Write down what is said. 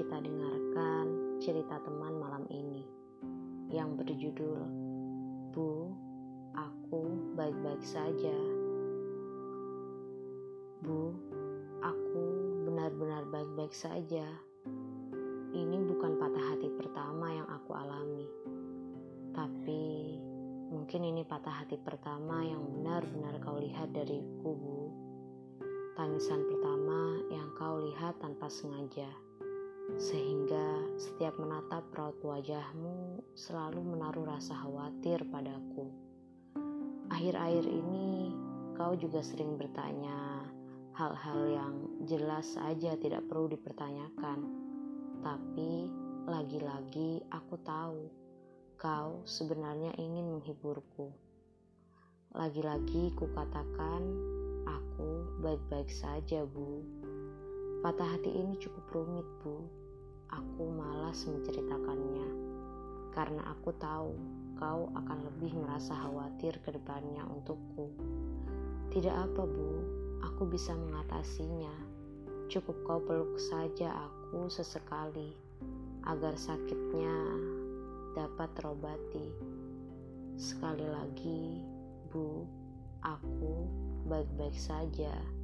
kita dengarkan cerita teman malam ini yang berjudul Bu, aku baik-baik saja. Bu, aku benar-benar baik-baik saja. Ini bukan patah hati pertama yang aku alami. Tapi mungkin ini patah hati pertama yang benar-benar kau lihat dariku, Bu. Tangisan pertama kau lihat tanpa sengaja, sehingga setiap menatap raut wajahmu selalu menaruh rasa khawatir padaku. Akhir-akhir ini, kau juga sering bertanya hal-hal yang jelas saja tidak perlu dipertanyakan, tapi lagi-lagi aku tahu kau sebenarnya ingin menghiburku. Lagi-lagi kukatakan Aku baik-baik saja, Bu. Patah hati ini cukup rumit, Bu. Aku malas menceritakannya karena aku tahu kau akan lebih merasa khawatir ke depannya untukku. Tidak apa, Bu. Aku bisa mengatasinya. Cukup kau peluk saja aku sesekali agar sakitnya dapat terobati. Sekali lagi, Bu, aku baik-baik saja.